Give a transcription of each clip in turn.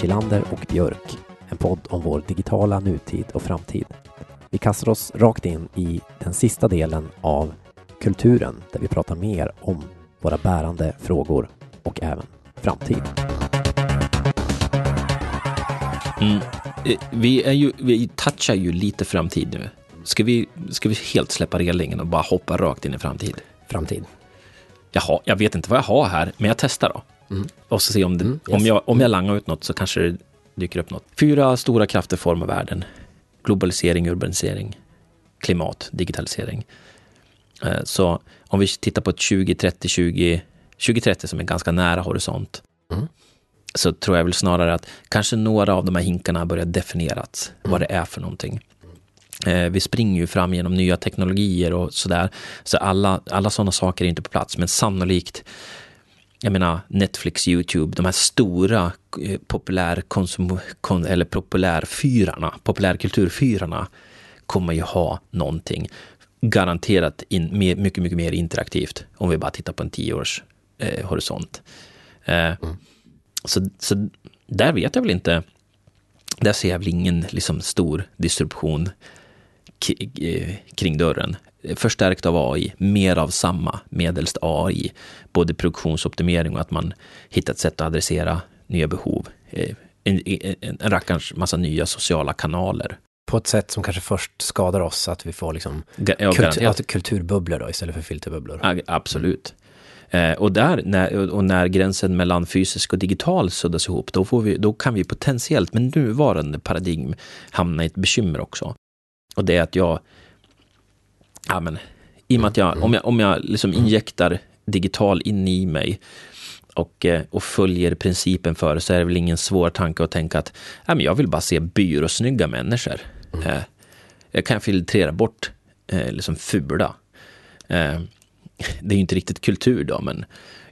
Kilander och Björk. En podd om vår digitala nutid och framtid. Vi kastar oss rakt in i den sista delen av kulturen där vi pratar mer om våra bärande frågor och även framtid. Mm. Eh, Vi, är ju, vi touchar ju lite framtid nu. Ska vi, ska vi helt släppa relingen och bara hoppa rakt in i framtid? Framtid. Jaha, jag vet inte vad jag har här, men jag testar då. Mm. Och så se om, det, Mm, yes. om, jag, om jag langar ut något så kanske det dyker upp något. Fyra stora krafter formar världen. Globalisering, urbanisering, klimat, digitalisering. Eh, Så om vi tittar på ett 2030, 20, 2030 som är ganska nära horisont, Mm. så tror jag väl snarare att kanske några av de här hinkarna börjar definieras, vad det är för någonting. Eh, vi springer ju fram genom nya teknologier och sådär, så alla, alla sådana saker är inte på plats, men sannolikt jag menar Netflix, YouTube, de här stora eh, populärkonsum, kon, eller populärfyrarna, populärkulturfyrarna kommer ju ha någonting garanterat in, mer, mycket, mycket mer interaktivt om vi bara tittar på en tioårs eh, horisont. Eh, så, så där vet jag väl inte, där ser jag väl ingen liksom, stor distribution kring dörren. Förstärkt av AI, mer av samma, medelst AI. Både produktionsoptimering och att man hittat sätt att adressera nya behov. Eh, En, en, en rackarns massa nya sociala kanaler. På ett sätt som kanske först skadar oss, att vi får liksom ja, kultur, att kulturbubblor då, istället för filterbubblor. Ja, absolut. Eh, och, där, när, och när gränsen mellan fysisk och digital suddas ihop, då, får vi, då kan vi potentiellt med nuvarande paradigm hamna i ett bekymmer också. Och det är att jag, ja men, i och med att jag, om jag, om jag liksom injektar digital in i mig och, eh, och följer principen för det, så är det väl ingen svår tanke att tänka att ja, men jag vill bara se byråsnygga människor. Eh, jag kan filtrera bort eh, liksom fula. Det är ju inte riktigt kultur då, men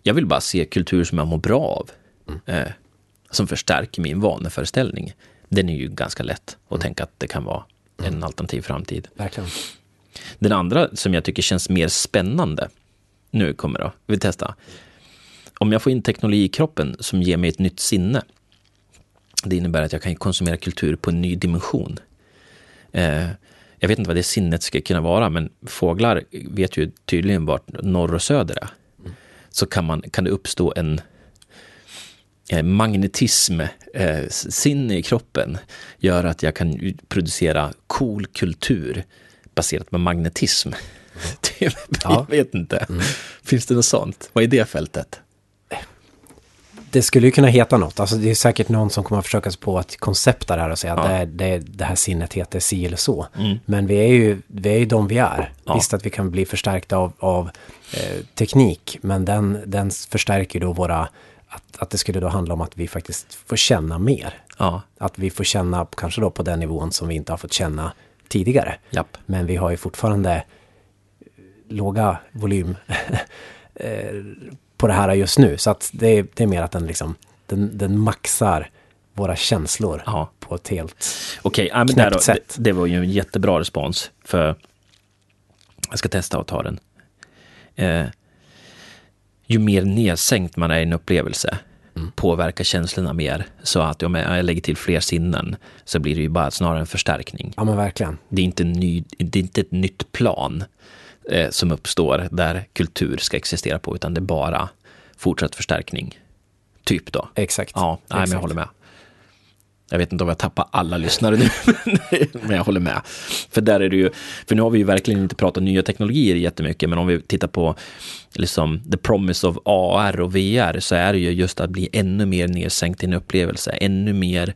jag vill bara se kultur som jag mår bra av. Eh, som förstärker min vaneföreställning. Den är ju ganska lätt att tänka att det kan vara en alternativ framtid. Verkligen. Den andra som jag tycker känns mer spännande, nu kommer då, vi testar. Om jag får in teknologi i kroppen som ger mig ett nytt sinne, det innebär att jag kan konsumera kultur på en ny dimension. Eh, jag vet inte vad det sinnet ska kunna vara, men fåglar vet ju tydligen vart norr och söder är. Så kan, man, kan det uppstå en eh, magnetism, eh, sinne i kroppen, gör att jag kan producera cool kultur baserat på magnetism. Det, Ja. Jag vet inte. Finns det något sånt? Vad är det fältet? Det skulle ju kunna heta något. Alltså det är säkert någon som kommer att försöka sig på att koncepta det här och säga att Ja. det, är- det, är- det här sinnet heter si eller så. Mm. Men vi är ju, vi är ju de vi är. Ja. Visst att vi kan bli förstärkta av, av eh, teknik, men den, den förstärker då våra... Att, att det skulle då handla om att vi faktiskt får känna mer. Ja, Att vi får känna kanske då på den nivån som vi inte har fått känna tidigare. japp. Men vi har ju fortfarande låga volym eh, på det här just nu. Så att det, är- det är mer att den liksom, den, den maxar våra känslor Ja. på ett helt... Okej, ja, Knäppt där då, det, sätt. det var ju en jättebra respons. För jag ska testa att ta den. Eh, ju mer nedsänkt man är i en upplevelse påverkar känslorna mer. Så att om jag lägger till fler sinnen så blir det ju bara snarare en förstärkning. Ja men verkligen. Det är inte, ny, det är inte ett nytt plan eh, som uppstår där kultur ska existera på, utan det är bara fortsatt förstärkning. Typ då. Exakt. Ja, nej, men jag Exakt. håller med. Jag vet inte om jag tappar alla lyssnare nu, men jag håller med. För där är det ju, för nu har vi ju verkligen inte pratat nya teknologier jättemycket, men om vi tittar på liksom the promise of AR och VR så är det ju just att bli ännu mer nedsänkt i en upplevelse, ännu mer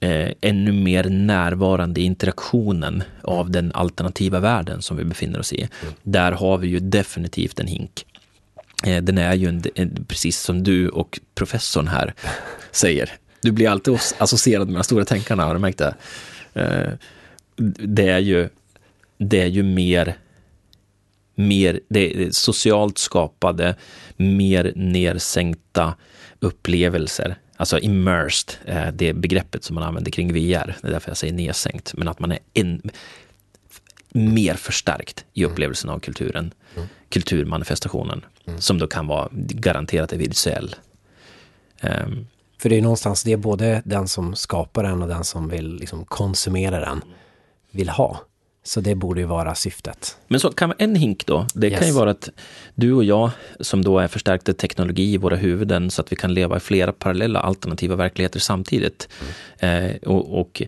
eh, ännu mer närvarande i interaktionen av den alternativa världen som vi befinner oss i. Där har vi ju definitivt en hink. Eh, den är ju en, en, precis som du och professorn här säger. Du blir alltid associerad med de stora tänkarna, har du märkt det? Eh, det är ju, det är ju mer, mer det är socialt skapade, mer nersänkta upplevelser. Alltså immersed, eh, det begreppet som man använder kring VR. Det är därför jag säger nedsänkt. Men att man är en, mer förstärkt i upplevelsen av kulturen. Kulturmanifestationen. Som då kan vara garanterat är visuell. Ehm, För det är någonstans det både den som skapar den och den som vill liksom konsumera den vill ha. Så det borde ju vara syftet. Men så kan en hink då, det yes. kan ju vara att du och jag som då är förstärkte teknologi i våra huvuden så att vi kan leva i flera parallella alternativa verkligheter samtidigt. Mm. Eh, och, och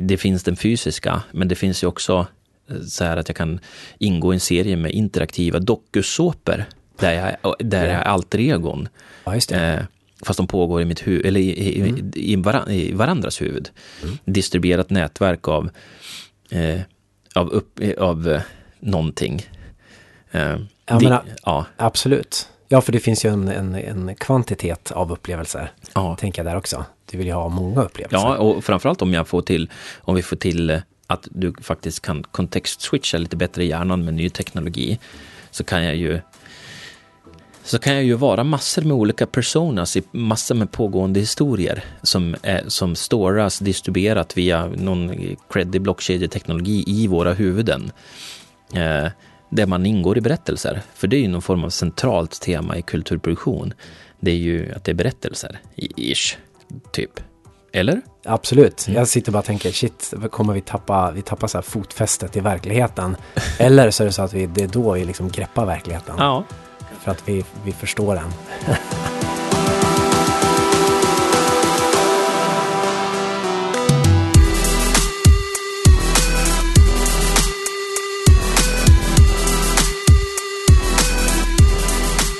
det finns den fysiska, men det finns ju också eh, så här att jag kan ingå i en serie med interaktiva dokusåpor där jag, där jag är alter egon. Ja, just det. Eh, fast de pågår i mitt huvud, eller i, i, mm. i, varan, i varandras huvud. Mm. Distribuerat nätverk av eh, av, upp, av eh, någonting. Eh, ja, det, men, ja. Absolut. Ja, för det finns ju en, en, en kvantitet av upplevelser. Ja. Tänker jag där också. Du vill ju ha många upplevelser. Ja, och framförallt om jag får till, om vi får till eh, att du faktiskt kan kontextswitcha lite bättre i hjärnan med ny teknologi. Så kan jag ju så kan jag ju vara massor med olika personas i massor med pågående historier som, är, som storas distribuerat via någon creddig blockkedjeteknologi i våra huvuden. Eh, där man ingår i berättelser. För det är ju någon form av centralt tema i kulturproduktion. Det är ju att det är berättelser, ish, typ. Eller? Absolut. Jag sitter bara och tänker, shit, kommer vi tappa, vi tappar så här fotfästet i verkligheten? Eller så är det så att vi, det är då vi liksom greppar verkligheten. Ja, för att vi, vi förstår den.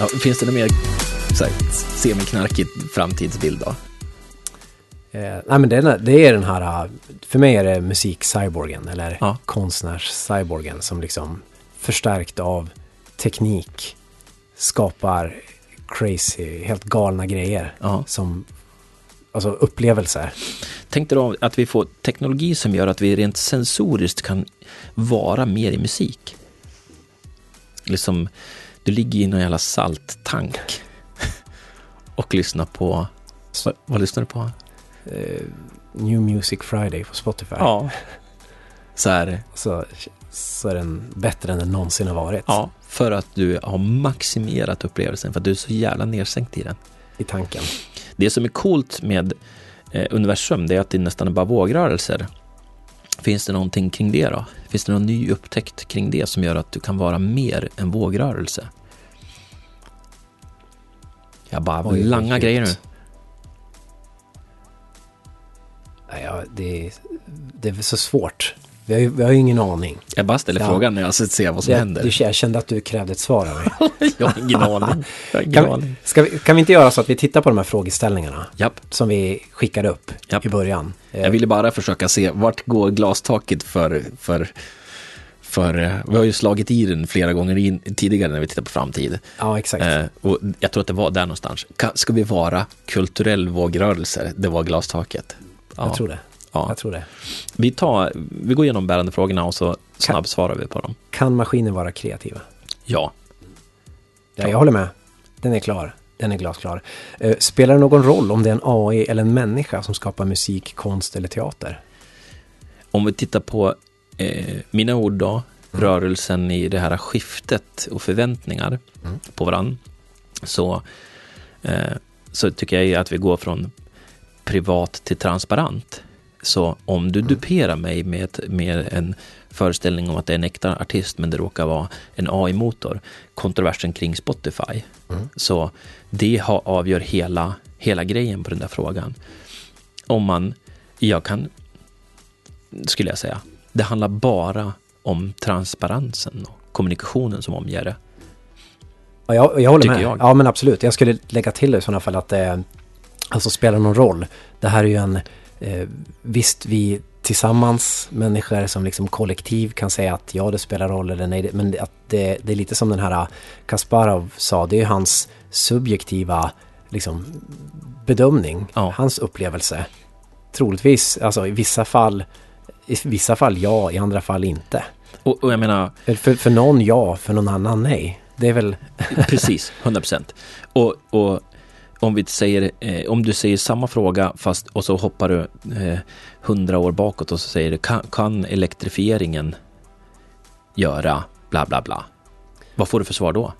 Ja, finns det någon mer semiknarkig framtidsbild då? Eh, nej men det, det, är den här, för mig är det musik-cyborgen eller ja. konstnärs-cyborgen som liksom förstärkt av teknik skapar crazy, helt galna grejer. Ja. Som, alltså upplevelser. Tänk dig då att vi får teknologi som gör att vi rent sensoriskt kan vara mer i musik. Liksom, du ligger i någon jävla salttank och lyssnar på, vad, vad lyssnar du på? Uh, New Music Friday på Spotify. Ja. Så är det. Så, så är den bättre än den någonsin har varit. Ja, för att du har maximerat upplevelsen, för att du är så jävla nedsänkt i den. I tanken. Det som är coolt med eh, universum, det är att det nästan är bara vågrörelser. Finns det någonting kring det då? Finns det någon ny upptäckt kring det som gör att du kan vara mer än vågrörelse? Jag bara Oj, langa grejer nu. Ja, det, det är så svårt. Vi har ju, vi har ju ingen aning. Jag bara ställer ja. frågan när jag ser vad som jag, händer. Du, jag kände att du krävde ett svar av mig. jag har ingen aning. Har ingen kan, aning. Vi, kan vi inte göra så att vi tittar på de här frågeställningarna? Japp. Som vi skickade upp Japp. i början. Jag ville bara försöka se vart går glastaket för, för för eh, vi har ju slagit i den flera gånger in, tidigare när vi tittar på framtid. Ja, exakt. Eh, och jag tror att det var där någonstans. Ska vi vara kulturell vågrörelse? Det var glastaket. Ja. Jag tror det. Ja. Jag tror det. Vi, tar, vi går igenom bärande frågorna och så snabbsvarar vi på dem. Kan maskiner vara kreativa? Ja. Ja, jag håller med. Den är klar. Den är glasklar. Eh, spelar det någon roll om det är en AI eller en människa som skapar musik, konst eller teater? Om vi tittar på eh, mina ord då, mm. rörelsen i det här skiftet och förväntningar mm. på varandra, så, eh, så tycker jag att vi går från privat till transparent. Så om du duperar mig med, med en föreställning om att det är en äkta artist men det råkar vara en AI-motor, kontroversen kring Spotify. Mm. Så det har, avgör hela, hela grejen på den där frågan. Om man, jag kan, skulle jag säga, det handlar bara om transparensen och kommunikationen som omger det. Ja, jag, jag håller med. Jag. Ja, men absolut. Jag skulle lägga till i sådana fall att det alltså spelar någon roll. Det här är ju en Eh, visst, vi tillsammans, människor som liksom kollektiv kan säga att ja, det spelar roll eller nej, men att det, det är lite som den här eh, Kasparov sa, det är hans subjektiva liksom, bedömning, ja. hans upplevelse. Troligtvis, alltså i vissa fall, i vissa fall ja, i andra fall inte. Och, och jag menar... För, för någon ja, för någon annan nej. Det är väl... Precis, 100 procent. Och, och om, vi säger, eh, om du säger samma fråga fast och så hoppar du eh, hundra eh, år bakåt och så säger du kan, kan elektrifieringen göra bla bla bla. Vad får du för svar då?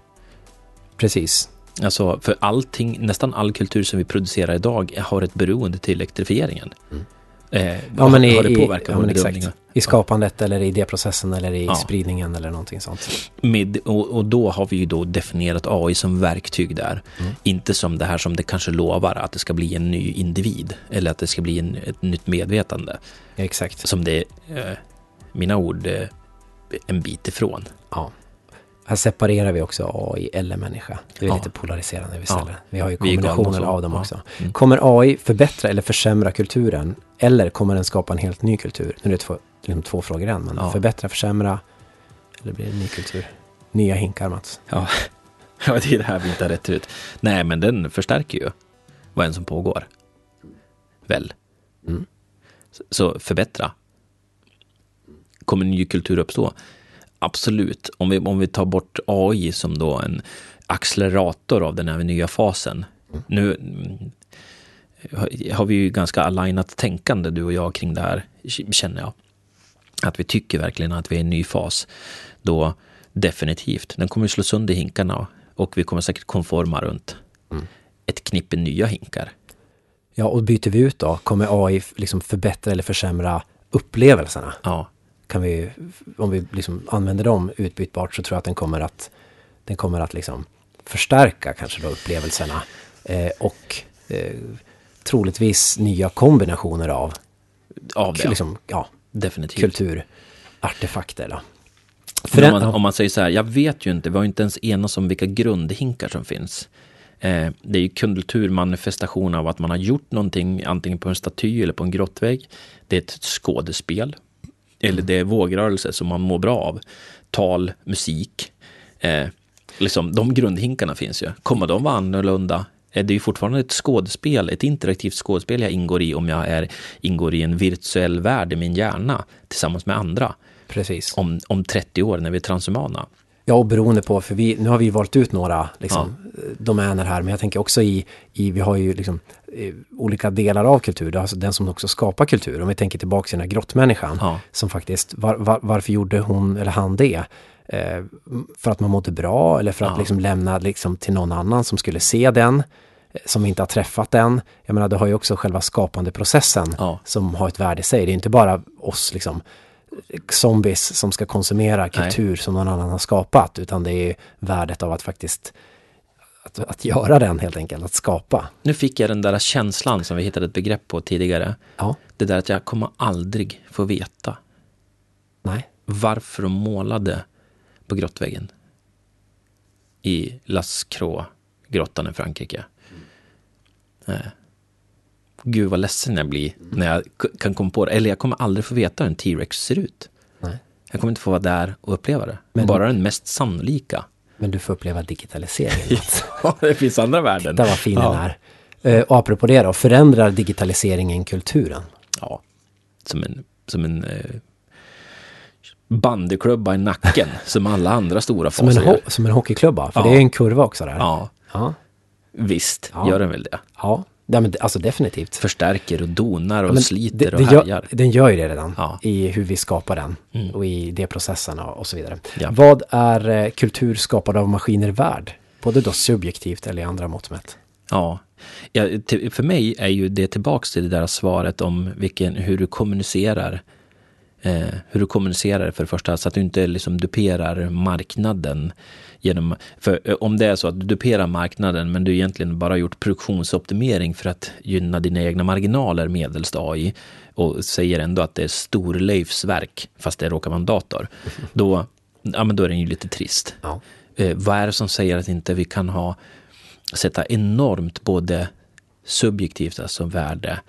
Precis. Alltså, för allting, nästan all kultur som vi producerar idag har ett beroende till elektrifieringen. Mm. Eh, Ja, men i, har det i, påverkat ja, våra men exakt. I skapandet eller i idéprocessen eller i Ja. spridningen eller någonting sånt. Med, och, och då har vi ju då definierat AI som verktyg där. Mm. Inte som det här som det kanske lovar, att det ska bli en ny individ. Eller att det ska bli en, ett nytt medvetande. Ja, exakt. Som det är, eh, mina ord, eh, en bit ifrån. Ja. Här separerar vi också AI eller människa. Det är Ja. lite polariserande vi Ja. ställer. Vi har ju kombinationen så. av dem Ja. också. Mm. Kommer AI förbättra eller försämra kulturen? Eller kommer den skapa en helt ny kultur? Nu är det två, liksom två frågor än, men Ja. förbättra, försämra eller blir det en ny kultur? Nya hinkar, Mats. Ja, ja det är det här vi inte har rätt ut. Nej, men den förstärker ju vad än som pågår. Väl? Mm. Så, förbättra. Kommer ny kultur uppstå? Absolut. Om vi, om vi tar bort AI som då en accelerator av den här nya fasen. Nu mm, har- har vi ju ganska alignat tänkande du och jag kring det här, känner jag. Att vi tycker verkligen att vi är i en ny fas. Då definitivt, den kommer ju slå sönder hinkarna och vi kommer säkert konforma runt Mm. ett knippe nya hinkar. Ja, och byter vi ut då? Kommer AI liksom förbättra eller försämra upplevelserna? Ja, Kan vi, om vi liksom använder dem utbytbart så tror jag att den kommer att, den kommer att liksom förstärka kanske då upplevelserna. Eh, och eh, troligtvis nya kombinationer av av det. liksom, ja, definitivt. kulturartefakter. Då. För om, man, om man säger så här, jag vet ju inte, vi har inte ens enats om vilka grundhinkar som finns. Eh, det är ju kulturmanifestation av att man har gjort någonting, antingen på en staty eller på en grottvägg. Det är ett skådespel. Eller det är vågrörelse som man mår bra av. Tal, musik. Eh, liksom, de grundhinkarna finns ju. Kommer de vara annorlunda? Eh, Det är ju fortfarande ett skådespel, ett interaktivt skådespel jag ingår i om jag är, ingår i en virtuell värld i min hjärna tillsammans med andra Precis. om, om 30 år när vi är transhumana. Ja, och beroende på, för vi, nu har vi valt ut några liksom, eh, domäner här, men jag tänker också i, i vi har ju liksom eh, olika delar av kultur, alltså den som också skapar kultur. Om vi tänker tillbaka till den här grottmänniskan, Ja. som faktiskt, var, var, varför gjorde hon eller han det? Eh, för att man mådde bra eller för att Ja. liksom lämna liksom till någon annan som skulle se den, eh, som inte har träffat den. Jag menar, det har ju också själva skapandeprocessen Ja. som har ett värde i sig. Det är inte bara oss liksom zombies som ska konsumera kultur som någon annan har skapat, utan det är värdet av att faktiskt att, att göra den helt enkelt, att skapa. Nu fick jag den där känslan som vi hittade ett begrepp på tidigare. Ja, Det där att jag kommer aldrig få veta nej, varför de målade på grottväggen i Las Croix-grottan i Frankrike. Eh. Gud vad ledsen jag blir när jag kan komma på det. Eller jag kommer aldrig få veta hur en T-Rex ser ut. nej. Jag kommer inte få vara där och uppleva det. Men- Bara den mest sannolika. Men du får uppleva digitaliseringen. Ja, det finns andra värden. Där var fin den ja. är. Eh, Och apropå det då, förändrar digitaliseringen kulturen? Ja, som en, som en eh, bandyklubba i nacken, som alla andra stora Som en, faser ho- gör. som en hockeyklubba, för Ja. det är en kurva också där. Ja, Ja, visst Ja. gör den väl det. ja. Ja men, alltså definitivt. Förstärker och donar och men sliter det, och det härjar. gör, Den gör ju det redan Ja. i hur vi skapar den Mm. och i det processen och, och så vidare. Ja. Vad är eh, kultur skapad av maskiner värd? Både då subjektivt eller i andra mått mätt. Ja. ja för mig är ju det tillbaks till det där svaret om vilken, hur du kommunicerar. Eh, hur du kommunicerar för det första, så att du inte liksom duperar marknaden. Genom, för eh, om det är så att du duperar marknaden men du egentligen bara gjort produktionsoptimering för att gynna dina egna marginaler medelst AI och säger ändå att det är Storleifs verk fast det råkar vara en dator. Då, ja, men då är den ju lite trist. Ja. Eh, vad är det som säger att inte vi kan ha sätta enormt både subjektivt, alltså värde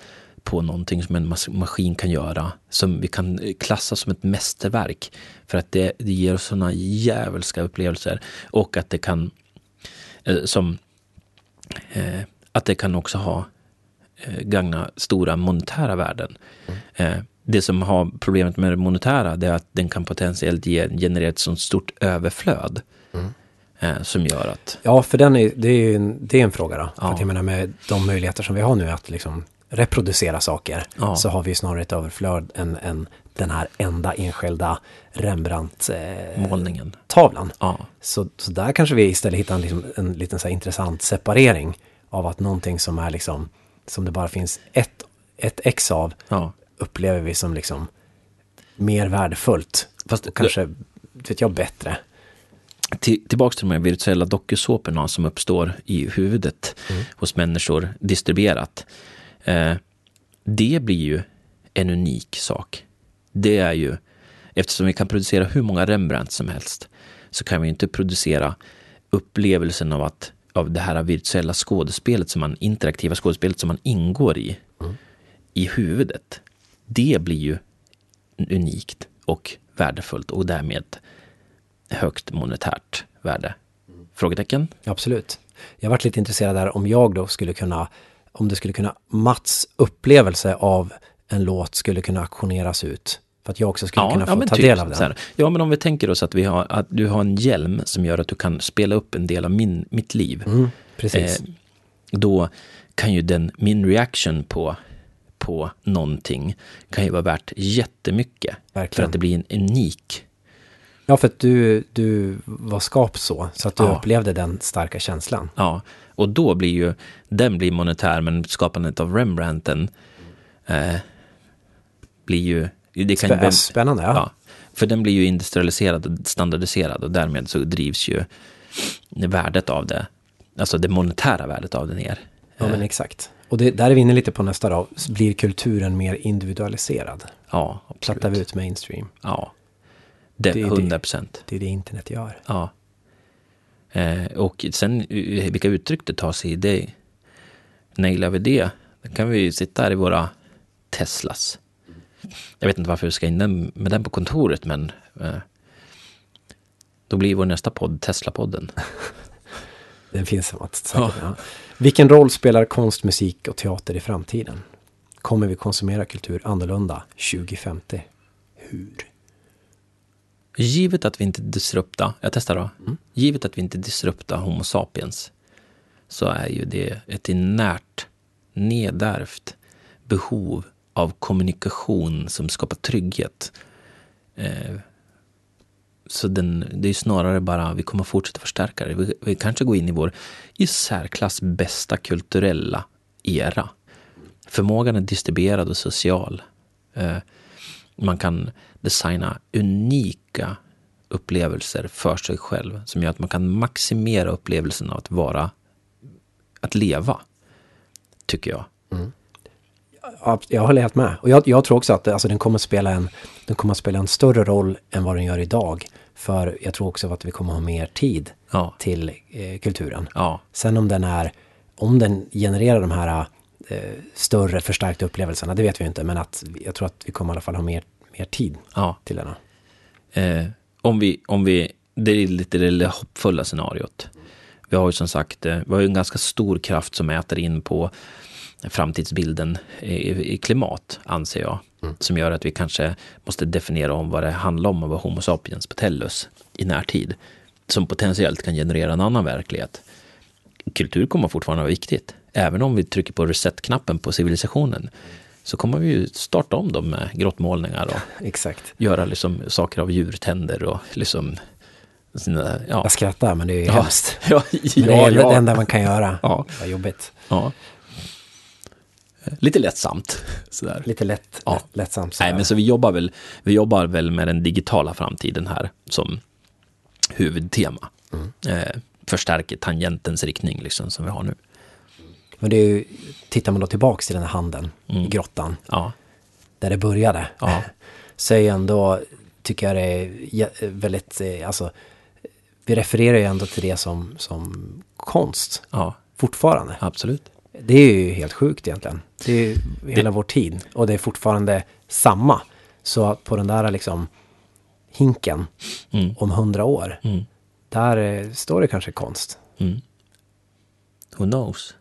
på någonting som en mas- maskin kan göra, som vi kan eh, klassa som ett mästerverk. För att det, det ger oss sådana djävulska upplevelser och att det kan, eh, som, eh, att det kan också ha, eh, gagna stora monetära värden. Eh, det som har problemet med det monetära, det är att den kan potentiellt ge, generera ett sådant stort överflöd. Eh, som gör att, Ja, för den är, det är en, det är en fråga då. För Ja. att jag menar med de möjligheter som vi har nu att liksom reproducera saker Ja. så har vi snarare ett överflöd än, än den här enda enskilda Rembrandt-tavlan. Målningen. Ja, Så, så där kanske vi istället hittar en, liksom, en liten så intressant separering av att någonting som är liksom, som det bara finns ett, ett ex av, ja. upplever vi som liksom mer värdefullt. Fast och kanske, vet jag, bättre. Till, tillbaks till de här virtuella dokusåporna som uppstår i huvudet hos människor distribuerat. Eh, det blir ju en unik sak. Det är ju, eftersom vi kan producera hur många Rembrandt som helst, så kan vi inte producera upplevelsen av att av det här virtuella skådespelet, som man, interaktiva skådespelet som man ingår i, i huvudet. Det blir ju unikt och värdefullt och därmed högt monetärt värde? Frågetecken? Absolut. Jag varit lite intresserad där om jag då skulle kunna, om det skulle kunna, Mats upplevelse av en låt skulle kunna auktioneras ut. För att jag också skulle kunna få men ta typ del av den. Ja, men om vi tänker oss att, vi har, att du har en hjälm som gör att du kan spela upp en del av min, mitt liv. Mm, precis. Eh, då kan ju den, min reaction på, på någonting kan ju vara värt jättemycket. För Verkligen. att det blir en unik. Ja, för att du, du var skapt så, så att du Ja. upplevde den starka känslan. Ja, och då blir ju den blir monetär, men skapandet av Rembrandten eh, blir ju... Det kan ju Spä- vem- Spännande, ja. Ja, för den blir ju industrialiserad och standardiserad och därmed så drivs ju värdet av det, alltså det monetära värdet av det ner. Ja, men exakt. Och det, där är vi inne lite på nästa dag. Blir kulturen mer individualiserad? Ja, Plattar absolut. vi ut mainstream? Ja, det, Det är det. 100 procent. Det är det internet gör. Ja. Eh, och sen eh, vilka uttryck det tar sig i, det nailar vi det. Då kan vi sitta här i våra Teslas. Jag vet inte varför vi ska in den, med den på kontoret, men eh, då blir vår nästa podd Tesla-podden. Den finns som att säkert, ja. Vilken roll spelar konst, musik och teater i framtiden? Kommer vi konsumera kultur annorlunda 2050? Hur? Givet att vi inte disrupta, jag testar då. Givet att vi inte disrupta Homo sapiens så är ju det ett inärt, nedärvt behov av kommunikation som skapar trygghet. Eh, så den, det är snarare bara, vi kommer fortsätta förstärka det. Vi, vi kanske går in i vår i särklass bästa kulturella era. Förmågan är distribuerad och social. Eh, man kan designa unika upplevelser för sig själv som gör att man kan maximera upplevelsen av att vara, att leva. Tycker jag. Ja, jag håller helt med. Och jag, jag tror också att alltså, den, kommer att spela en, den kommer att spela en större roll än vad den gör idag. För jag tror också att vi kommer att ha mer tid Ja, till eh, kulturen. ja, Sen om den är, om den genererar de här större förstärkta upplevelserna, det vet vi inte. Men att jag tror att vi kommer i alla fall ha mer, mer tid ja. till denna. Eh, om vi, om vi, det är lite det lilla hoppfulla scenariot. Vi har ju som sagt, eh, vi har ju en ganska stor kraft som äter in på framtidsbilden i, i klimat, anser jag. Som gör att vi kanske måste definiera om vad det handlar om att vara Homo sapiens patellus i närtid. Som potentiellt kan generera en annan verklighet. Kultur kommer fortfarande vara viktigt. Även om vi trycker på reset-knappen på civilisationen så kommer vi ju starta om dem med grottmålningar och Exakt. göra liksom saker av djurtänder och liksom sina, ja. Jag skrattar, men det är ju Ja, hemskt. ja, Men det ja, är det ja, enda man kan göra. Ja. Vad jobbigt. ja. Lite lättsamt sådär. Lite lätt, Ja. lätt, lättsamt. Nej, sådär. men så vi jobbar väl, vi jobbar väl med den digitala framtiden här som huvudtema. Eh, förstärker tangentens riktning liksom som vi har nu. Men det är ju, tittar man då tillbaks till den här handen i grottan, Ja, där det började. Ja. Så är ju ändå, tycker jag det är väldigt, eh, alltså, vi refererar ju ändå till det som, som konst ja, fortfarande. absolut. Det är ju helt sjukt egentligen. Det är ju hela vår tid och det är fortfarande samma. Så på den där liksom hinken Mm. om hundra år, Mm. där eh, står det kanske konst. Mm. Who knows?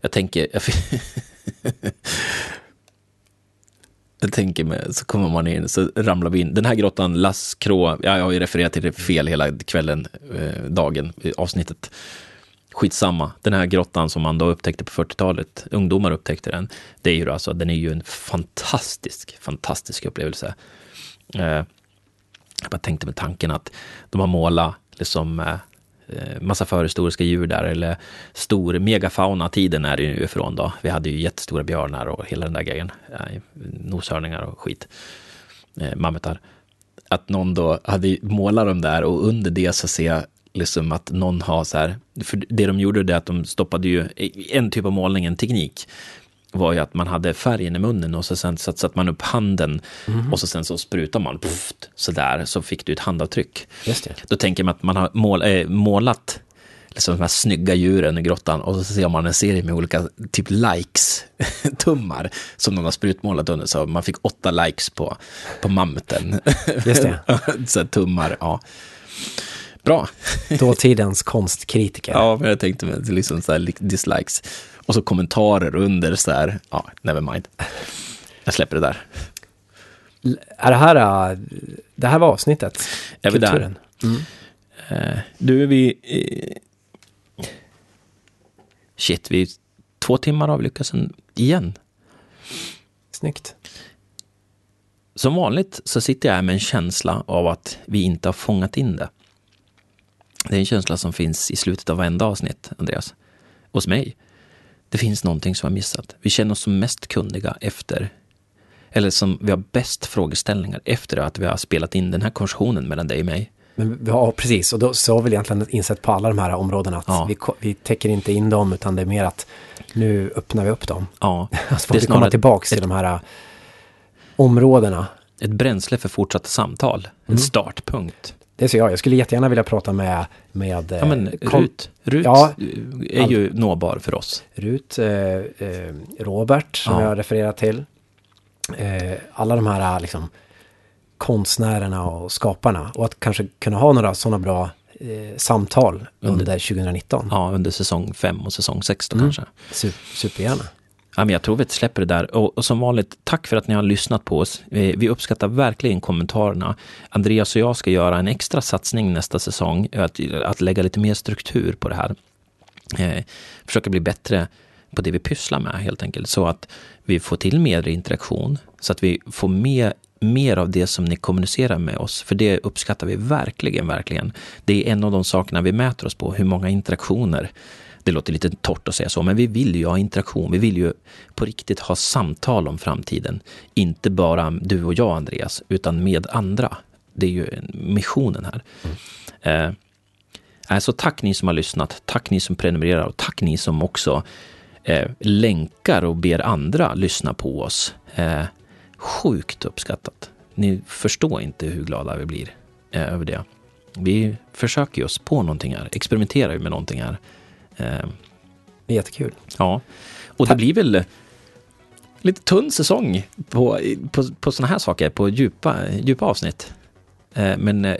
Jag tänker... Jag, jag tänker med, så kommer man in, så ramlar vi in. Den här grottan, Laskrå, ja, jag har ju refererat till det fel hela kvällen, eh, dagen, avsnittet. skitsamma. Den här grottan som man då upptäckte på 40-talet, ungdomar upptäckte den, det är ju alltså, den är ju en fantastisk, fantastisk upplevelse. Eh, jag bara tänkte med tanken att de har målat liksom eh Eh, massa förhistoriska djur där, eller stor megafauna-tiden är det ju ifrån då. Vi hade ju jättestora björnar och hela den där grejen. Eh, noshörningar och skit. Eh, mammutar. Att någon då hade målat dem där och under det så ser jag liksom att någon har så här, för det de gjorde det att de stoppade ju, en typ av målning, en teknik, var ju att man hade färgen i munnen och så sen satte man upp handen mm. och så sen så sprutar man pff, så där så fick du ett handavtryck. Just det. Då tänker man att man har mål, äh, målat liksom de här snygga djuren i grottan och så ser man en serie med olika typ likes-tummar som någon har sprutmålat under. Så man fick åtta likes på, på mammuten. Just det. så tummar, ja. Bra. Dåtidens konstkritiker. Ja, men jag tänkte med liksom så här dislikes. Och så kommentarer under så här, ja, never mind. Jag släpper det där. Är det här, äh, det här var avsnittet? Är vi där? Mm. Uh, du, är vi... Uh, shit, vi två timmar har vi lyckats igen. Snyggt. Som vanligt så sitter jag här med en känsla av att vi inte har fångat in det. Det är en känsla som finns i slutet av varenda avsnitt, Andreas. Hos mig. Det finns någonting som vi har missat. Vi känner oss som mest kunniga efter, eller som vi har bäst frågeställningar efter att vi har spelat in den här konversationen mellan dig och mig. Men, ja, precis. Och då så har vi egentligen insett på alla de här områdena att ja. vi, vi täcker inte in dem, utan det är mer att nu öppnar vi upp dem. Ja. så får vi komma tillbaka till de här äh, områdena. Ett bränsle för fortsatta samtal. En mm. startpunkt. Det ser jag. Jag skulle jättegärna vilja prata med... med ja, men eh, Rut, Rut ja, är ju all, nåbar för oss. Rut, eh, eh, Robert som ja. jag refererat till. Eh, alla de här liksom, konstnärerna och skaparna. Och att kanske kunna ha några sådana bra eh, samtal under, under 2019. Ja, under säsong 5 och säsong 6 då mm. kanske. Super, supergärna. Ja, men jag tror vi släpper det där. Och, och, som vanligt, tack för att ni har lyssnat på oss. Vi, vi, uppskattar verkligen kommentarerna. Andreas och jag ska göra en extra satsning nästa säsong, att, att lägga lite mer struktur på det här. Eh, försöka bli bättre på det vi pysslar med helt enkelt, så att vi får till mer interaktion, så att vi får med mer av det som ni kommunicerar med oss, för det uppskattar vi verkligen, verkligen. Det är en av de sakerna vi mäter oss på, hur många interaktioner det låter lite torrt att säga så, men vi vill ju ha interaktion. Vi vill ju på riktigt ha samtal om framtiden. Inte bara du och jag, Andreas, utan med andra. Det är ju missionen här. Mm. Eh, så tack ni som har lyssnat. Tack ni som prenumererar och tack ni som också eh, länkar och ber andra lyssna på oss. Eh, sjukt uppskattat. Ni förstår inte hur glada vi blir eh, över det. Vi försöker oss på någonting här, experimenterar med någonting här. Eh, det är jättekul. Ja, och det blir väl lite tunn säsong på, på, på sådana här saker, på djupa, djupa avsnitt. Eh, men eh,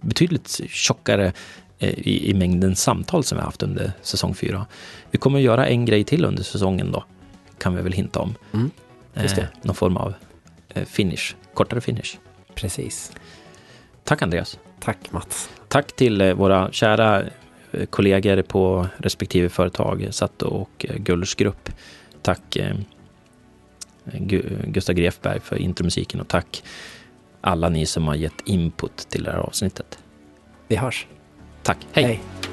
betydligt tjockare i, i, mängden samtal som vi har haft under säsong fyra. Vi kommer att göra en grej till under säsongen då, kan vi väl hinta om. Mm, det. någon form av finish, kortare finish. Precis. Tack Andreas. Tack Mats. Tack till våra kära kollegor på respektive företag, Satt och eh, Gullers grupp. Tack eh, Gustav Grefberg för intromusiken och tack alla ni som har gett input till det här avsnittet. Vi hörs. Tack. Hej. Hej.